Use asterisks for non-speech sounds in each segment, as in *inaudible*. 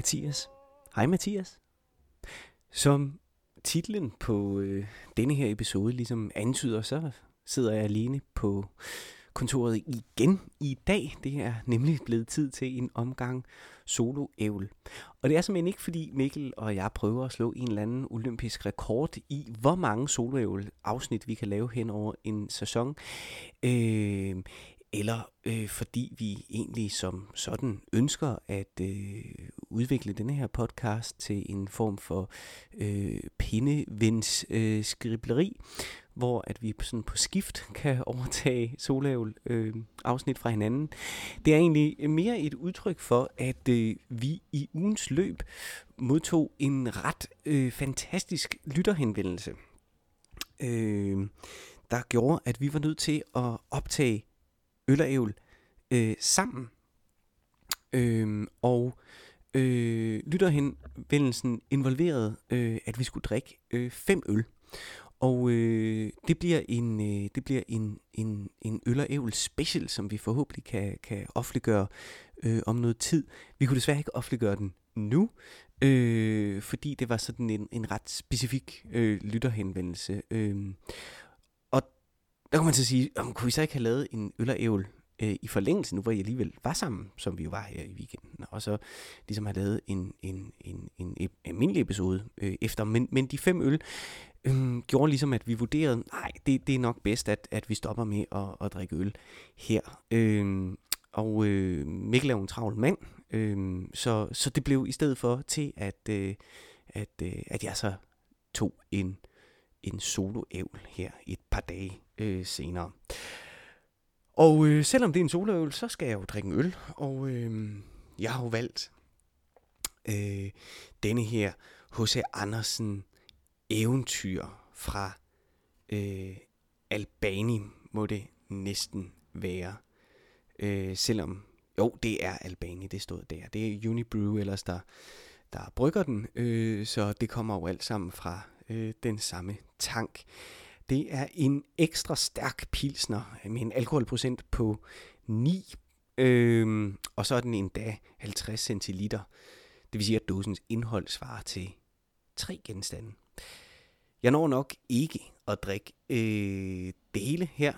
Mathias. Hej Mathias. Som titlen på øh, denne her episode ligesom antyder, så sidder jeg alene på kontoret igen i dag. Det er nemlig blevet tid til en omgang solo -ævl. Og det er simpelthen ikke fordi Mikkel og jeg prøver at slå en eller anden olympisk rekord i, hvor mange solo afsnit vi kan lave hen over en sæson. Øh, eller øh, fordi vi egentlig som sådan ønsker at øh, udvikle denne her podcast til en form for øh, pindevens øh, skribleri, hvor at vi sådan på skift kan *laughs* overtage solævel øh, afsnit fra hinanden. Det er egentlig mere et udtryk for, at øh, vi i ugens løb modtog en ret øh, fantastisk lytterhenvendelse, øh, der gjorde, at vi var nødt til at optage øl og ævl øh, sammen. Øh, og øh, lytterhenvendelsen involverede, øh, at vi skulle drikke øh, fem øl. Og øh, det bliver en øh, det bliver en en en øl og ævl special, som vi forhåbentlig kan kan offentliggøre øh, om noget tid. Vi kunne desværre ikke offentliggøre den nu, øh, fordi det var sådan en en ret specifik øh, lytterhenvendelse. Øh, der kunne man så sige, om kunne vi så ikke have lavet en øl og ævl øh, i forlængelse nu, hvor I alligevel var sammen, som vi jo var her i weekenden, og så ligesom have lavet en, en, en, en, en almindelig episode øh, efter. Men, men de fem øl øh, gjorde ligesom, at vi vurderede, nej, det, det er nok bedst, at, at vi stopper med at, at drikke øl her. Øh, og øh, Mikkel er jo en travl mand, øh, så, så det blev i stedet for til, at, øh, at, øh, at jeg så tog en, en soloævl her et par dage øh, senere. Og øh, selvom det er en soloøvelse, så skal jeg jo drikke en øl. Og øh, jeg har jo valgt øh, denne her H.C. Andersen eventyr fra øh, Albani, må det næsten være. Øh, selvom, jo, det er Albani, det stod der. Det er Unibrew ellers, der, der brygger den. Øh, så det kommer jo alt sammen fra øh, den samme tank. Det er en ekstra stærk pilsner med en alkoholprocent på 9, øh, og så er den endda 50 centiliter. Det vil sige, at dosens indhold svarer til tre genstande. Jeg når nok ikke at drikke øh, dele her,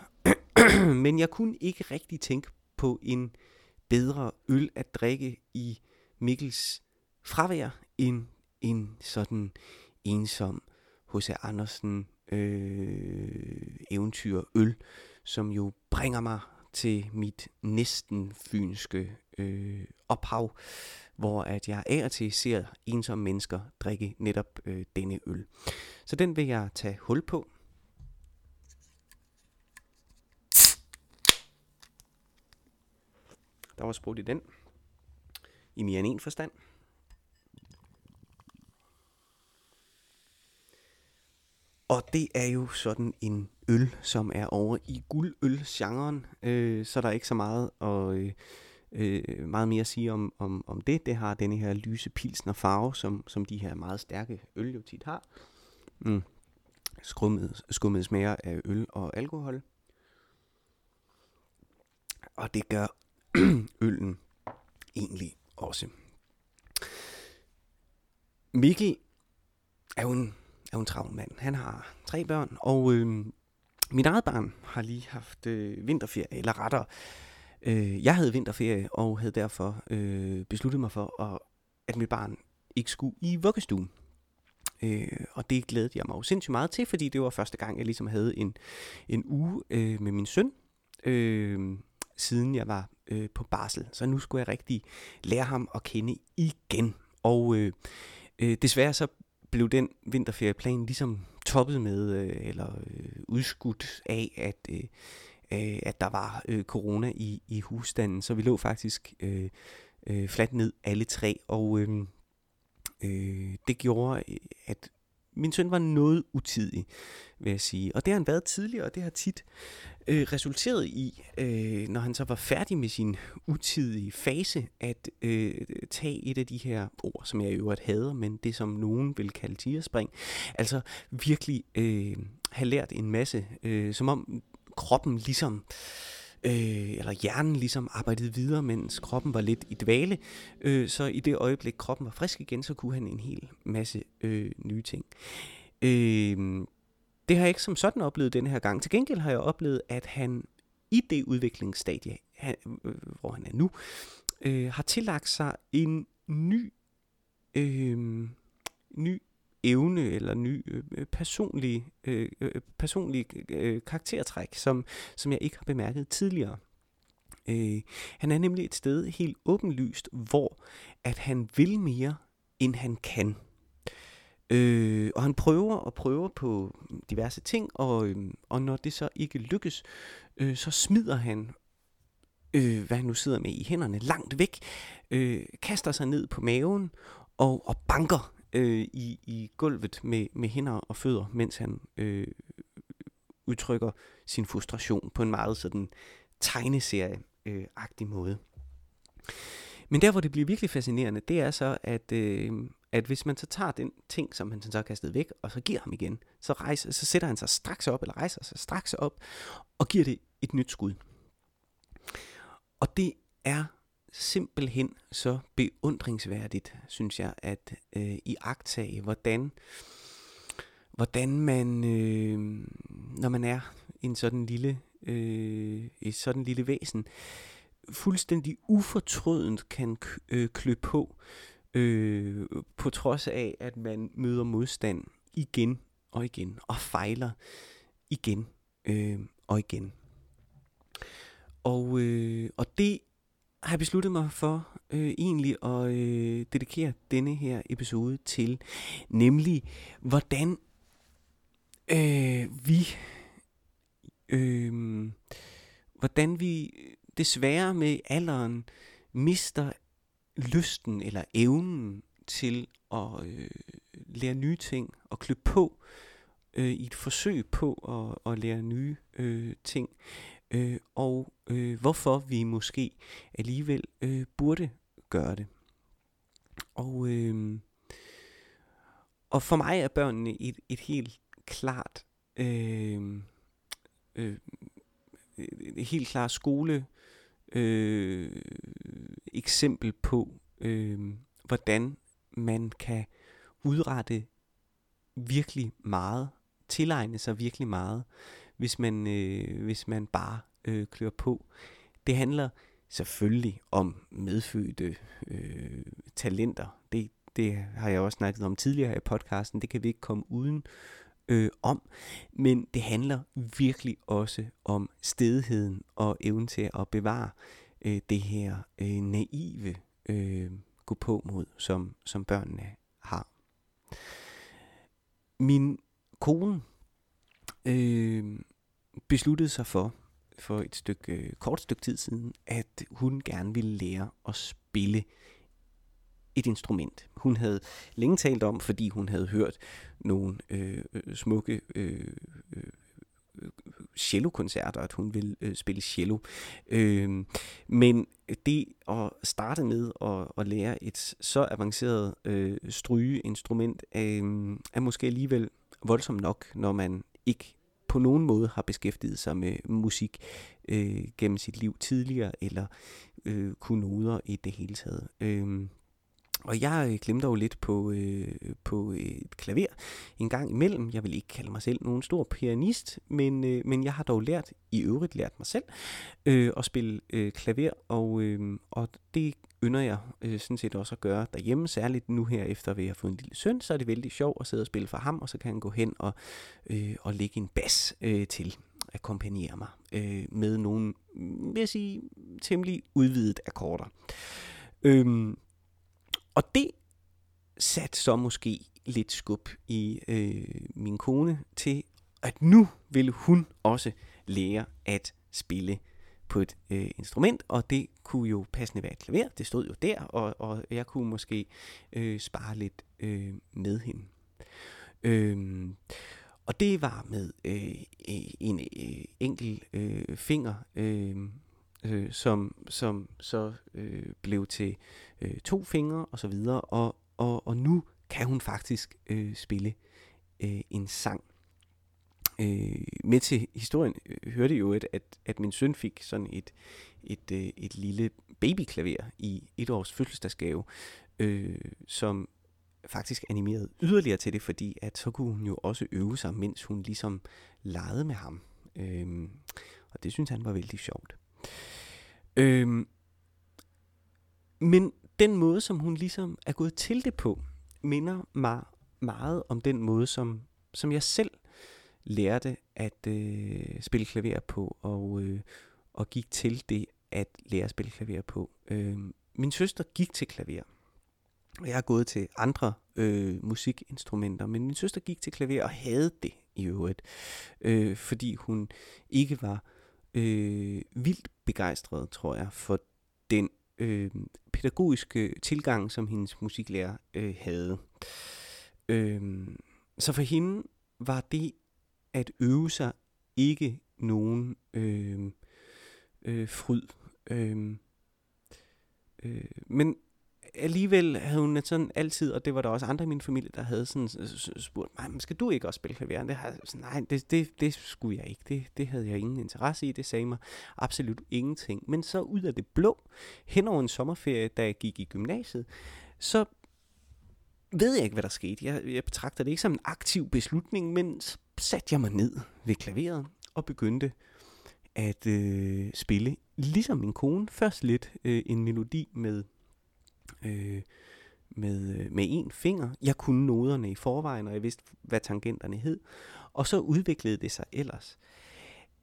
*clears throat* men jeg kunne ikke rigtig tænke på en bedre øl at drikke i Mikkels fravær end en sådan ensom H.C. Andersen øh, eventyr øl, som jo bringer mig til mit næsten fynske øh, ophav, hvor at jeg af og til ser ensomme mennesker drikke netop øh, denne øl. Så den vil jeg tage hul på. Der var sprudt i den. I mere end en forstand. Og det er jo sådan en øl, som er over i guldøl-genren, øh, så der er ikke så meget og øh, øh, meget mere at sige om, om, om det. Det har denne her lyse pilsner farve, som, som de her meget stærke øl jo tit har. Mm. Skummet, skummet smager af øl og alkohol. Og det gør *clears throat* øllen egentlig også. Mikkel er jo en er jo en travl mand. Han har tre børn, og øh, mit eget barn har lige haft øh, vinterferie, eller rettere, øh, jeg havde vinterferie, og havde derfor øh, besluttet mig for, at, at mit barn ikke skulle i vuggestuen. Øh, og det glædede jeg mig jo sindssygt meget til, fordi det var første gang, jeg ligesom havde en, en uge øh, med min søn, øh, siden jeg var øh, på barsel. Så nu skulle jeg rigtig lære ham at kende igen. Og øh, øh, desværre så blev den vinterferieplan ligesom toppet med, øh, eller øh, udskudt af, at, øh, øh, at der var øh, corona i, i husstanden. Så vi lå faktisk øh, øh, fladt ned alle tre, og øh, øh, det gjorde, øh, at min søn var noget utidig, vil jeg sige. Og det har han været tidligere, og det har tit øh, resulteret i, øh, når han så var færdig med sin utidige fase, at øh, tage et af de her ord, som jeg i øvrigt hader, men det som nogen vil kalde tierspring. Altså virkelig øh, have lært en masse, øh, som om kroppen ligesom øh, øh, eller hjernen ligesom arbejdede videre, mens kroppen var lidt i dvale. Øh, så i det øjeblik, kroppen var frisk igen, så kunne han en hel masse øh, nye ting. Øh, det har jeg ikke som sådan oplevet denne her gang. Til gengæld har jeg oplevet, at han i det udviklingsstadie, han, øh, hvor han er nu, øh, har tillagt sig en ny, øh, ny evne eller ny øh, personlig, øh, personlige personlig øh, karaktertræk, som, som jeg ikke har bemærket tidligere. Øh, han er nemlig et sted helt åbenlyst, hvor at han vil mere, end han kan. Øh, og han prøver og prøver på diverse ting, og, øh, og når det så ikke lykkes, øh, så smider han, øh, hvad han nu sidder med i hænderne, langt væk, øh, kaster sig ned på maven og, og banker øh, i, i gulvet med, med hænder og fødder, mens han øh, udtrykker sin frustration på en meget sådan tegneserie-agtig måde. Men der, hvor det bliver virkelig fascinerende, det er så, at, øh, at hvis man så tager den ting, som han så har kastet væk, og så giver ham igen, så, rejser, så sætter han sig straks op, eller rejser sig straks op, og giver det et nyt skud. Og det er simpelthen så beundringsværdigt, synes jeg, at øh, i agtage, hvordan, hvordan man, øh, når man er en sådan lille, øh, et sådan lille væsen, fuldstændig ufortrødent kan øh, klø på, øh, på trods af, at man møder modstand igen og igen, og fejler igen øh, og igen. Og, øh, og det har jeg besluttet mig for øh, egentlig at øh, dedikere denne her episode til, nemlig hvordan øh, vi øh, hvordan vi desværre med alderen mister lysten eller evnen til at øh, lære nye ting og klø på øh, i et forsøg på at, at lære nye øh, ting øh, og øh, hvorfor vi måske alligevel øh, burde gøre det. Og, øh, og for mig er børnene et, et helt klart øh, øh, et helt klart skole øh, eksempel på øh, hvordan man kan udrette virkelig meget, tilegne sig virkelig meget hvis man, øh, hvis man bare øh, klør på. Det handler selvfølgelig om medfødte øh, talenter. Det, det har jeg også snakket om tidligere i podcasten. Det kan vi ikke komme uden øh, om. Men det handler virkelig også om stedigheden og evnen til at bevare øh, det her øh, naive øh, gå på mod, som, som børnene har. Min kone øh, besluttede sig for, for et stykke, øh, kort stykke tid siden, at hun gerne ville lære at spille et instrument. Hun havde længe talt om, fordi hun havde hørt nogle øh, øh smukke øh, øh, cello-koncerter, at hun ville øh, spille cello. Øh, men det at starte med at, at lære et så avanceret øh, strygeinstrument øh, er måske alligevel voldsomt nok, når man ikke på nogen måde har beskæftiget sig med musik øh, gennem sit liv tidligere, eller øh, kunne noder i det hele taget. Øh, og jeg øh, glemte jo lidt på, øh, på øh, et klaver en gang imellem. Jeg vil ikke kalde mig selv nogen stor pianist, men, øh, men jeg har dog lært, i øvrigt lært mig selv, øh, at spille øh, klaver, og, øh, og det ynder jeg øh, sådan set også at gøre derhjemme, særligt nu her efter vi har fået en lille søn, så er det vældig sjovt at sidde og spille for ham, og så kan han gå hen og, øh, og lægge en bas øh, til akkompagnere mig øh, med nogle, vil jeg sige, temmelig udvidet akkorder. Øhm, og det satte så måske lidt skub i øh, min kone til, at nu ville hun også lære at spille på et øh, instrument, og det kunne jo passende være et klaver, det stod jo der, og, og jeg kunne måske øh, spare lidt øh, med hende. Øh, og det var med øh, en øh, enkel øh, finger, øh, øh, som, som så øh, blev til øh, to fingre og så videre, og, og, og nu kan hun faktisk øh, spille øh, en sang. Øh, med til historien øh, hørte jo, at, at, at min søn fik sådan et, et, øh, et lille babyklaver i et års fødselsdagsgave, øh, som faktisk animeret yderligere til det, fordi at så kunne hun jo også øve sig, mens hun ligesom legede med ham. Øh, og det synes han var vældig sjovt. Øhm, men den måde, som hun ligesom er gået til det på, minder mig meget om den måde, som, som jeg selv lærte at øh, spille klaver på, og, øh, og gik til det at lære at spille klaver på. Øh, min søster gik til klaver, og jeg har gået til andre øh, musikinstrumenter, men min søster gik til klaver og havde det i øvrigt, øh, fordi hun ikke var øh, vildt begejstret, tror jeg, for den øh, pædagogiske tilgang, som hendes musiklærer øh, havde. Øh, så for hende var det at øve sig ikke nogen øh, øh, fryd. Øh, øh, men alligevel havde hun sådan altid, og det var der også andre i min familie, der havde sådan spurgt mig, men skal du ikke også spille klaver? Det har, sådan, nej, det, det, det skulle jeg ikke. Det, det havde jeg ingen interesse i. Det sagde mig absolut ingenting. Men så ud af det blå, hen over en sommerferie, da jeg gik i gymnasiet, så ved jeg ikke, hvad der skete. Jeg, jeg betragter det ikke som en aktiv beslutning, men så satte jeg mig ned ved klaveret og begyndte at øh, spille, ligesom min kone, først lidt øh, en melodi med øh, med, øh, med en finger. Jeg kunne noderne i forvejen, og jeg vidste, hvad tangenterne hed. Og så udviklede det sig ellers.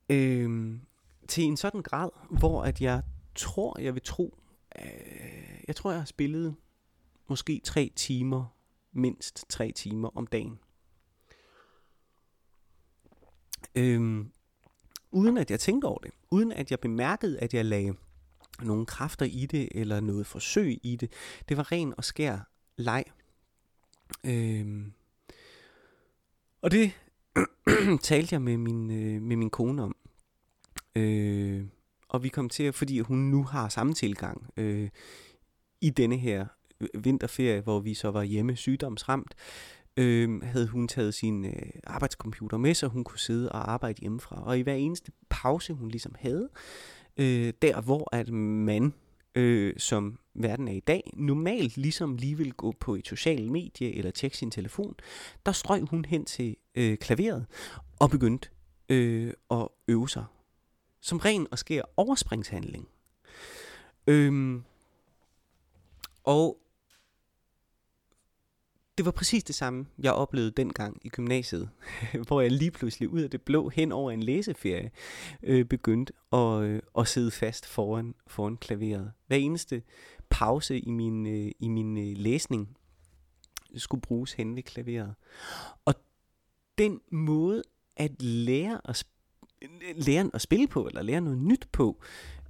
Øh, til en sådan grad, hvor at jeg tror, jeg vil tro, øh, jeg tror, jeg har spillet måske tre timer, mindst tre timer om dagen. Øh, uden at jeg tænkte over det. Uden at jeg bemærkede, at jeg lagde nogle kræfter i det, eller noget forsøg i det. Det var ren og skær leg. Øhm. Og det *clears throat* talte jeg med min, øh, med min kone om. Øh, og vi kom til at, fordi hun nu har samme tilgang øh, i denne her vinterferie, hvor vi så var hjemme sygdomsramt, øh, havde hun taget sin øh, arbejdscomputer med, så hun kunne sidde og arbejde hjemmefra. Og i hver eneste pause, hun ligesom havde, øh, Øh, der hvor at man øh, som verden er i dag, normalt ligesom lige vil gå på et socialt medie eller tjekke sin telefon, der strøg hun hen til øh, klaveret og begyndte øh, at øve sig. Som ren og skær overspringshandling. Øhm, og det var præcis det samme, jeg oplevede dengang i gymnasiet, *laughs* hvor jeg lige pludselig ud af det blå hen over en læseferie øh, begyndte at, øh, at sidde fast foran, foran klaveret. Hver eneste pause i min, øh, i min øh, læsning skulle bruges hen ved klaveret. Og den måde at lære at, lære at spille på, eller lære noget nyt på,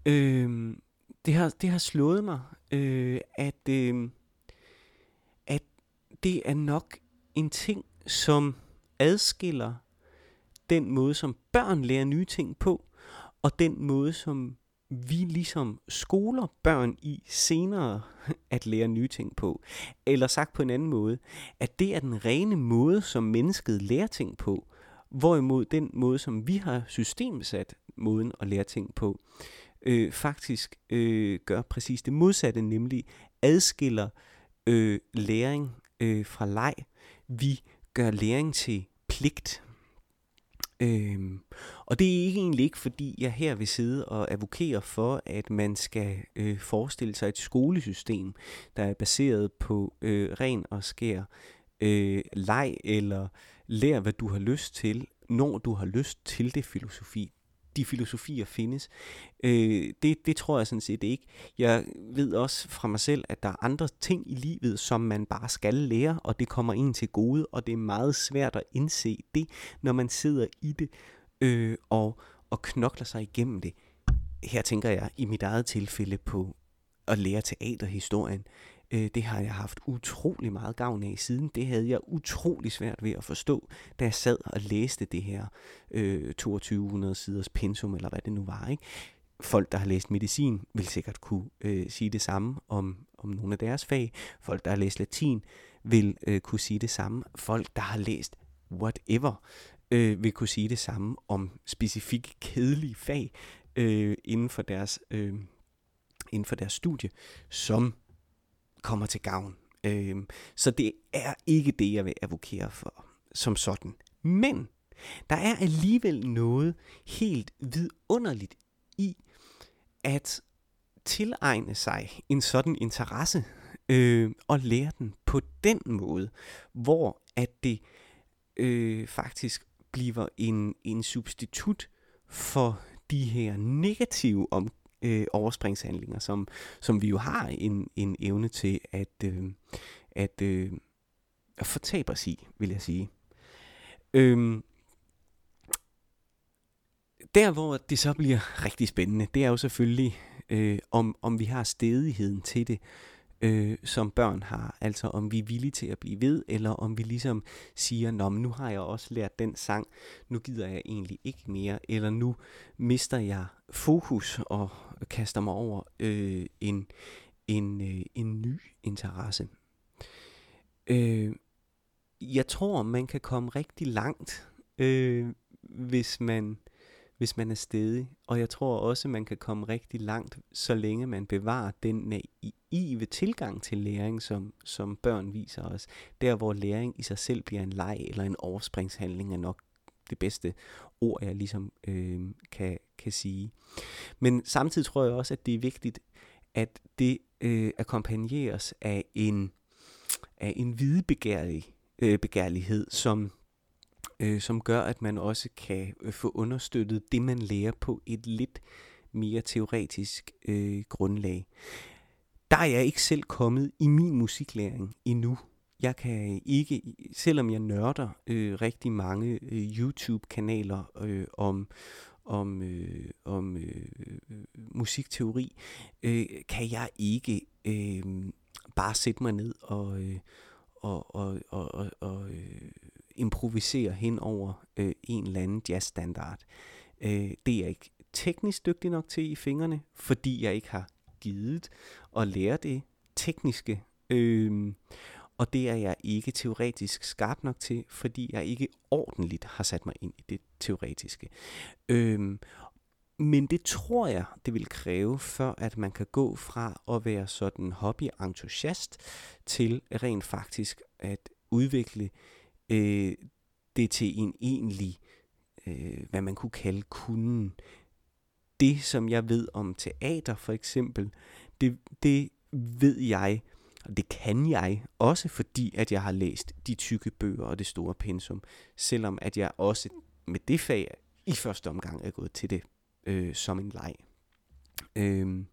øh, det, har, det har slået mig, øh, at... Øh, det er nok en ting, som adskiller den måde, som børn lærer nye ting på, og den måde, som vi ligesom skoler børn i senere at lære nye ting på. Eller sagt på en anden måde, at det er den rene måde, som mennesket lærer ting på, hvorimod den måde, som vi har systemsat måden at lære ting på, øh, faktisk øh, gør præcis det modsatte, nemlig adskiller øh, læring øh, fra leg. Vi gør læring til pligt. Øhm, og det er ikke egentlig ikke, fordi jeg her vil sidde og advokere for, at man skal øh, forestille sig et skolesystem, der er baseret på øh, ren og skær øh, leg, eller lær, hvad du har lyst til, når du har lyst til det filosofi de filosofier findes. Øh, det, det tror jeg sådan set ikke. Jeg ved også fra mig selv, at der er andre ting i livet, som man bare skal lære, og det kommer ind til gode, og det er meget svært at indse det, når man sidder i det øh, og, og knokler sig igennem det. Her tænker jeg i mit eget tilfælde på at lære teaterhistorien. Øh, det har jeg haft utrolig meget gavn af siden. Det havde jeg utrolig svært ved at forstå, da jeg sad og læste det her øh, 2200 siders pensum, eller hvad det nu var. Ikke? Folk, der har læst medicin, vil sikkert kunne øh, sige det samme om, om nogle af deres fag. Folk, der har læst latin, vil øh, kunne sige det samme. Folk, der har læst whatever, øh, vil kunne sige det samme om specifikke kedelige fag øh, inden for deres øh, inden for deres studie, som kommer til gavn. Øh, så det er ikke det, jeg vil advokere for som sådan. Men der er alligevel noget helt vidunderligt i at tilegne sig en sådan interesse øh, og lære den på den måde, hvor at det øh, faktisk bliver en, en substitut for de her negative om, øh, overspringshandlinger, som, som vi jo har en, en evne til at, øh, at, øh, at fortabe os i, vil jeg sige. Øhm, der, hvor det så bliver rigtig spændende, det er jo selvfølgelig, øh, om, om vi har stedigheden til det, øh, som børn har. Altså om vi er villige til at blive ved, eller om vi ligesom siger, Nå, men nu har jeg også lært den sang, nu gider jeg egentlig ikke mere, eller nu mister jeg fokus og kaster mig over øh, en, en, øh, en ny interesse. Øh, jeg tror, man kan komme rigtig langt, øh, hvis man hvis man er stedig. Og jeg tror også, man kan komme rigtig langt, så længe man bevarer den naive tilgang til læring, som, som børn viser os. Der, hvor læring i sig selv bliver en leg eller en overspringshandling, er nok det bedste ord, jeg ligesom øh, kan, kan sige. Men samtidig tror jeg også, at det er vigtigt, at det øh, akkompagneres af en, af en videbegærlig, øh, begærlighed, som øh, som gør, at man også kan øh, få understøttet det, man lærer på et lidt mere teoretisk øh, grundlag. Der er jeg ikke selv kommet i min musiklæring endnu. Jeg kan ikke, selvom jeg nørder øh, rigtig mange øh, YouTube-kanaler øh, om, om, øh, om øh, øh, musikteori, øh, kan jeg ikke øh, bare sætte mig ned og, øh, og, og, og, og, og øh, improvisere hen over øh, en eller anden jazzstandard. Øh, det er jeg ikke teknisk dygtig nok til i fingrene, fordi jeg ikke har givet at lære det tekniske. Øh, og det er jeg ikke teoretisk skarp nok til, fordi jeg ikke ordentligt har sat mig ind i det teoretiske. Øhm, men det tror jeg, det vil kræve, før at man kan gå fra at være sådan hobbyentusiast til rent faktisk at udvikle øh, det til en egentlig, øh, hvad man kunne kalde kunden. Det, som jeg ved om teater for eksempel, det, det ved jeg, og det kan jeg, også fordi, at jeg har læst de tykke bøger og det store pensum, selvom at jeg også med det fag i første omgang er gået til det øh, som en leg. Øh,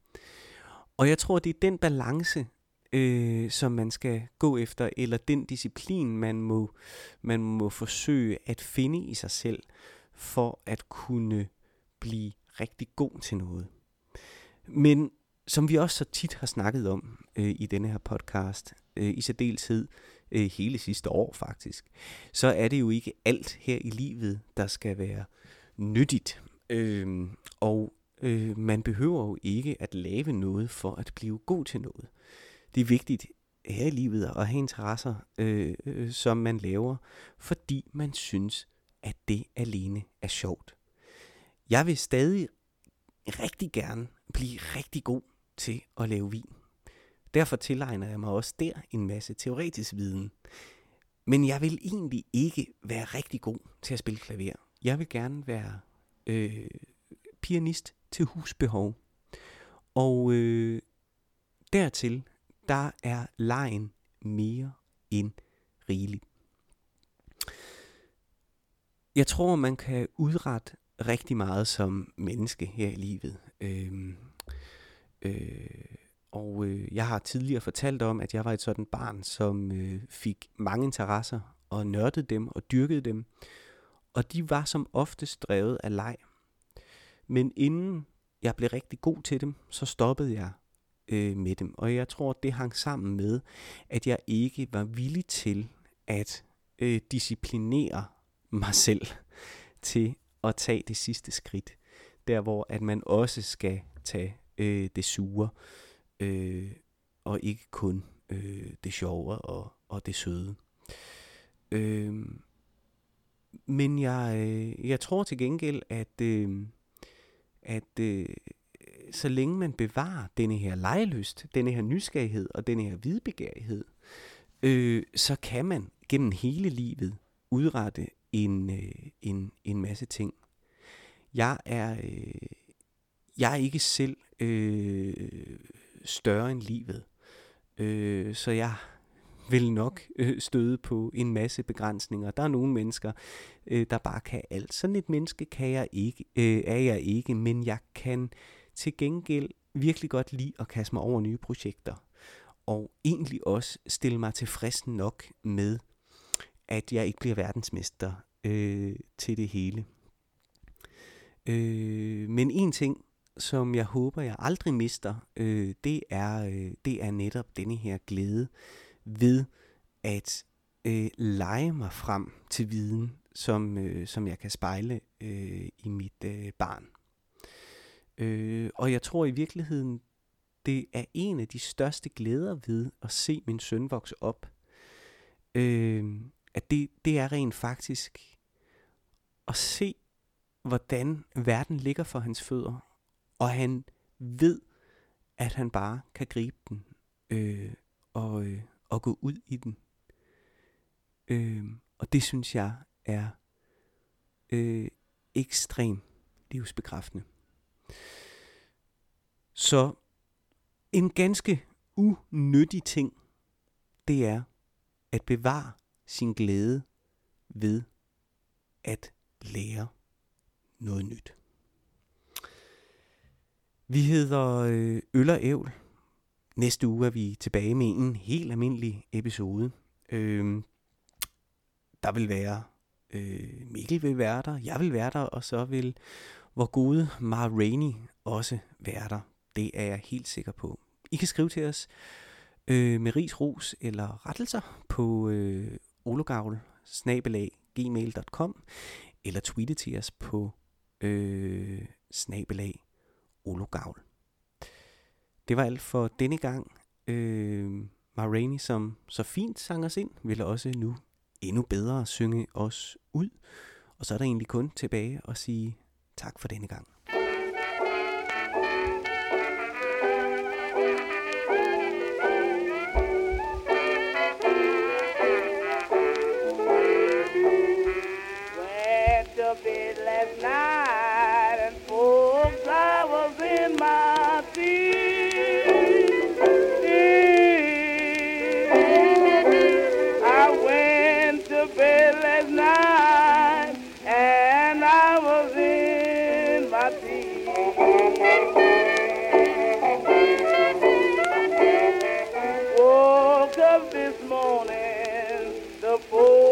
og jeg tror, det er den balance, øh, som man skal gå efter, eller den disciplin, man må, man må forsøge at finde i sig selv, for at kunne blive rigtig god til noget. Men som vi også så tit har snakket om øh, i denne her podcast, øh, i særdeleshed øh, hele sidste år faktisk, så er det jo ikke alt her i livet, der skal være nyttigt. Øh, og øh, man behøver jo ikke at lave noget for at blive god til noget det er vigtigt her i livet at have interesser, øh, øh, som man laver, fordi man synes, at det alene er sjovt. Jeg vil stadig rigtig gerne blive rigtig god til at lave vin. Derfor tilegner jeg mig også der en masse teoretisk viden. Men jeg vil egentlig ikke være rigtig god til at spille klaver. Jeg vil gerne være øh, pianist til husbehov. Og øh, dertil der er lejen mere end rigelig. Jeg tror, man kan udrette rigtig meget som menneske her i livet. Øh, øh, og øh, jeg har tidligere fortalt om, at jeg var et sådan barn, som øh, fik mange interesser og nørdede dem og dyrkede dem. Og de var som oftest drevet af leg. Men inden jeg blev rigtig god til dem, så stoppede jeg øh, med dem. Og jeg tror, det hang sammen med, at jeg ikke var villig til at øh, disciplinere mig selv til at tage det sidste skridt. Der hvor at man også skal tage øh, det sure, øh, og ikke kun øh, det sjove og, og det søde. Øh, men jeg, øh, jeg tror til gengæld, at, øh, at øh, så længe man bevarer denne her lejelyst, denne her nysgerrighed og denne her vidbegærighed, øh, så kan man gennem hele livet udrette en, øh, en, en masse ting. Jeg er, øh, jeg er ikke selv øh, større end livet, øh, så jeg vil nok øh, støde på en masse begrænsninger. Der er nogle mennesker, øh, der bare kan alt. Sådan et menneske kan jeg ikke, øh, er jeg ikke, men jeg kan til gengæld virkelig godt lide at kaste mig over nye projekter. Og egentlig også stille mig tilfreds nok med, at jeg ikke bliver verdensmester øh, til det hele. Øh, men en ting, som jeg håber, jeg aldrig mister, øh, det, er, øh, det er netop denne her glæde ved at øh, lege mig frem til viden, som, øh, som jeg kan spejle øh, i mit øh, barn. Øh, og jeg tror i virkeligheden, det er en af de største glæder ved at se min søn vokse op. Øh, at det, det er rent faktisk at se, hvordan verden ligger for hans fødder, og han ved, at han bare kan gribe den øh, og, øh, og gå ud i den. Øh, og det synes jeg er øh, ekstremt livsbekræftende. Så en ganske unyttig ting, det er at bevare sin glæde ved at lære noget nyt. Vi hedder øh, Øl og Ævl. Næste uge er vi tilbage med en helt almindelig episode. Øh, der vil være, øh, Mikkel vil være der, jeg vil være der, og så vil hvor gode Mar Rainey også være der. Det er jeg helt sikker på. I kan skrive til os øh, med ris, ros eller rettelser på øh, ologavl gmail.com eller tweete til os på øh, snabelag ologavl. Det var alt for denne gang. Øh, Rainey, som så fint sang os ind, vil også nu endnu bedre synge os ud. Og så er der egentlig kun tilbage at sige tak for denne gang. morning the boy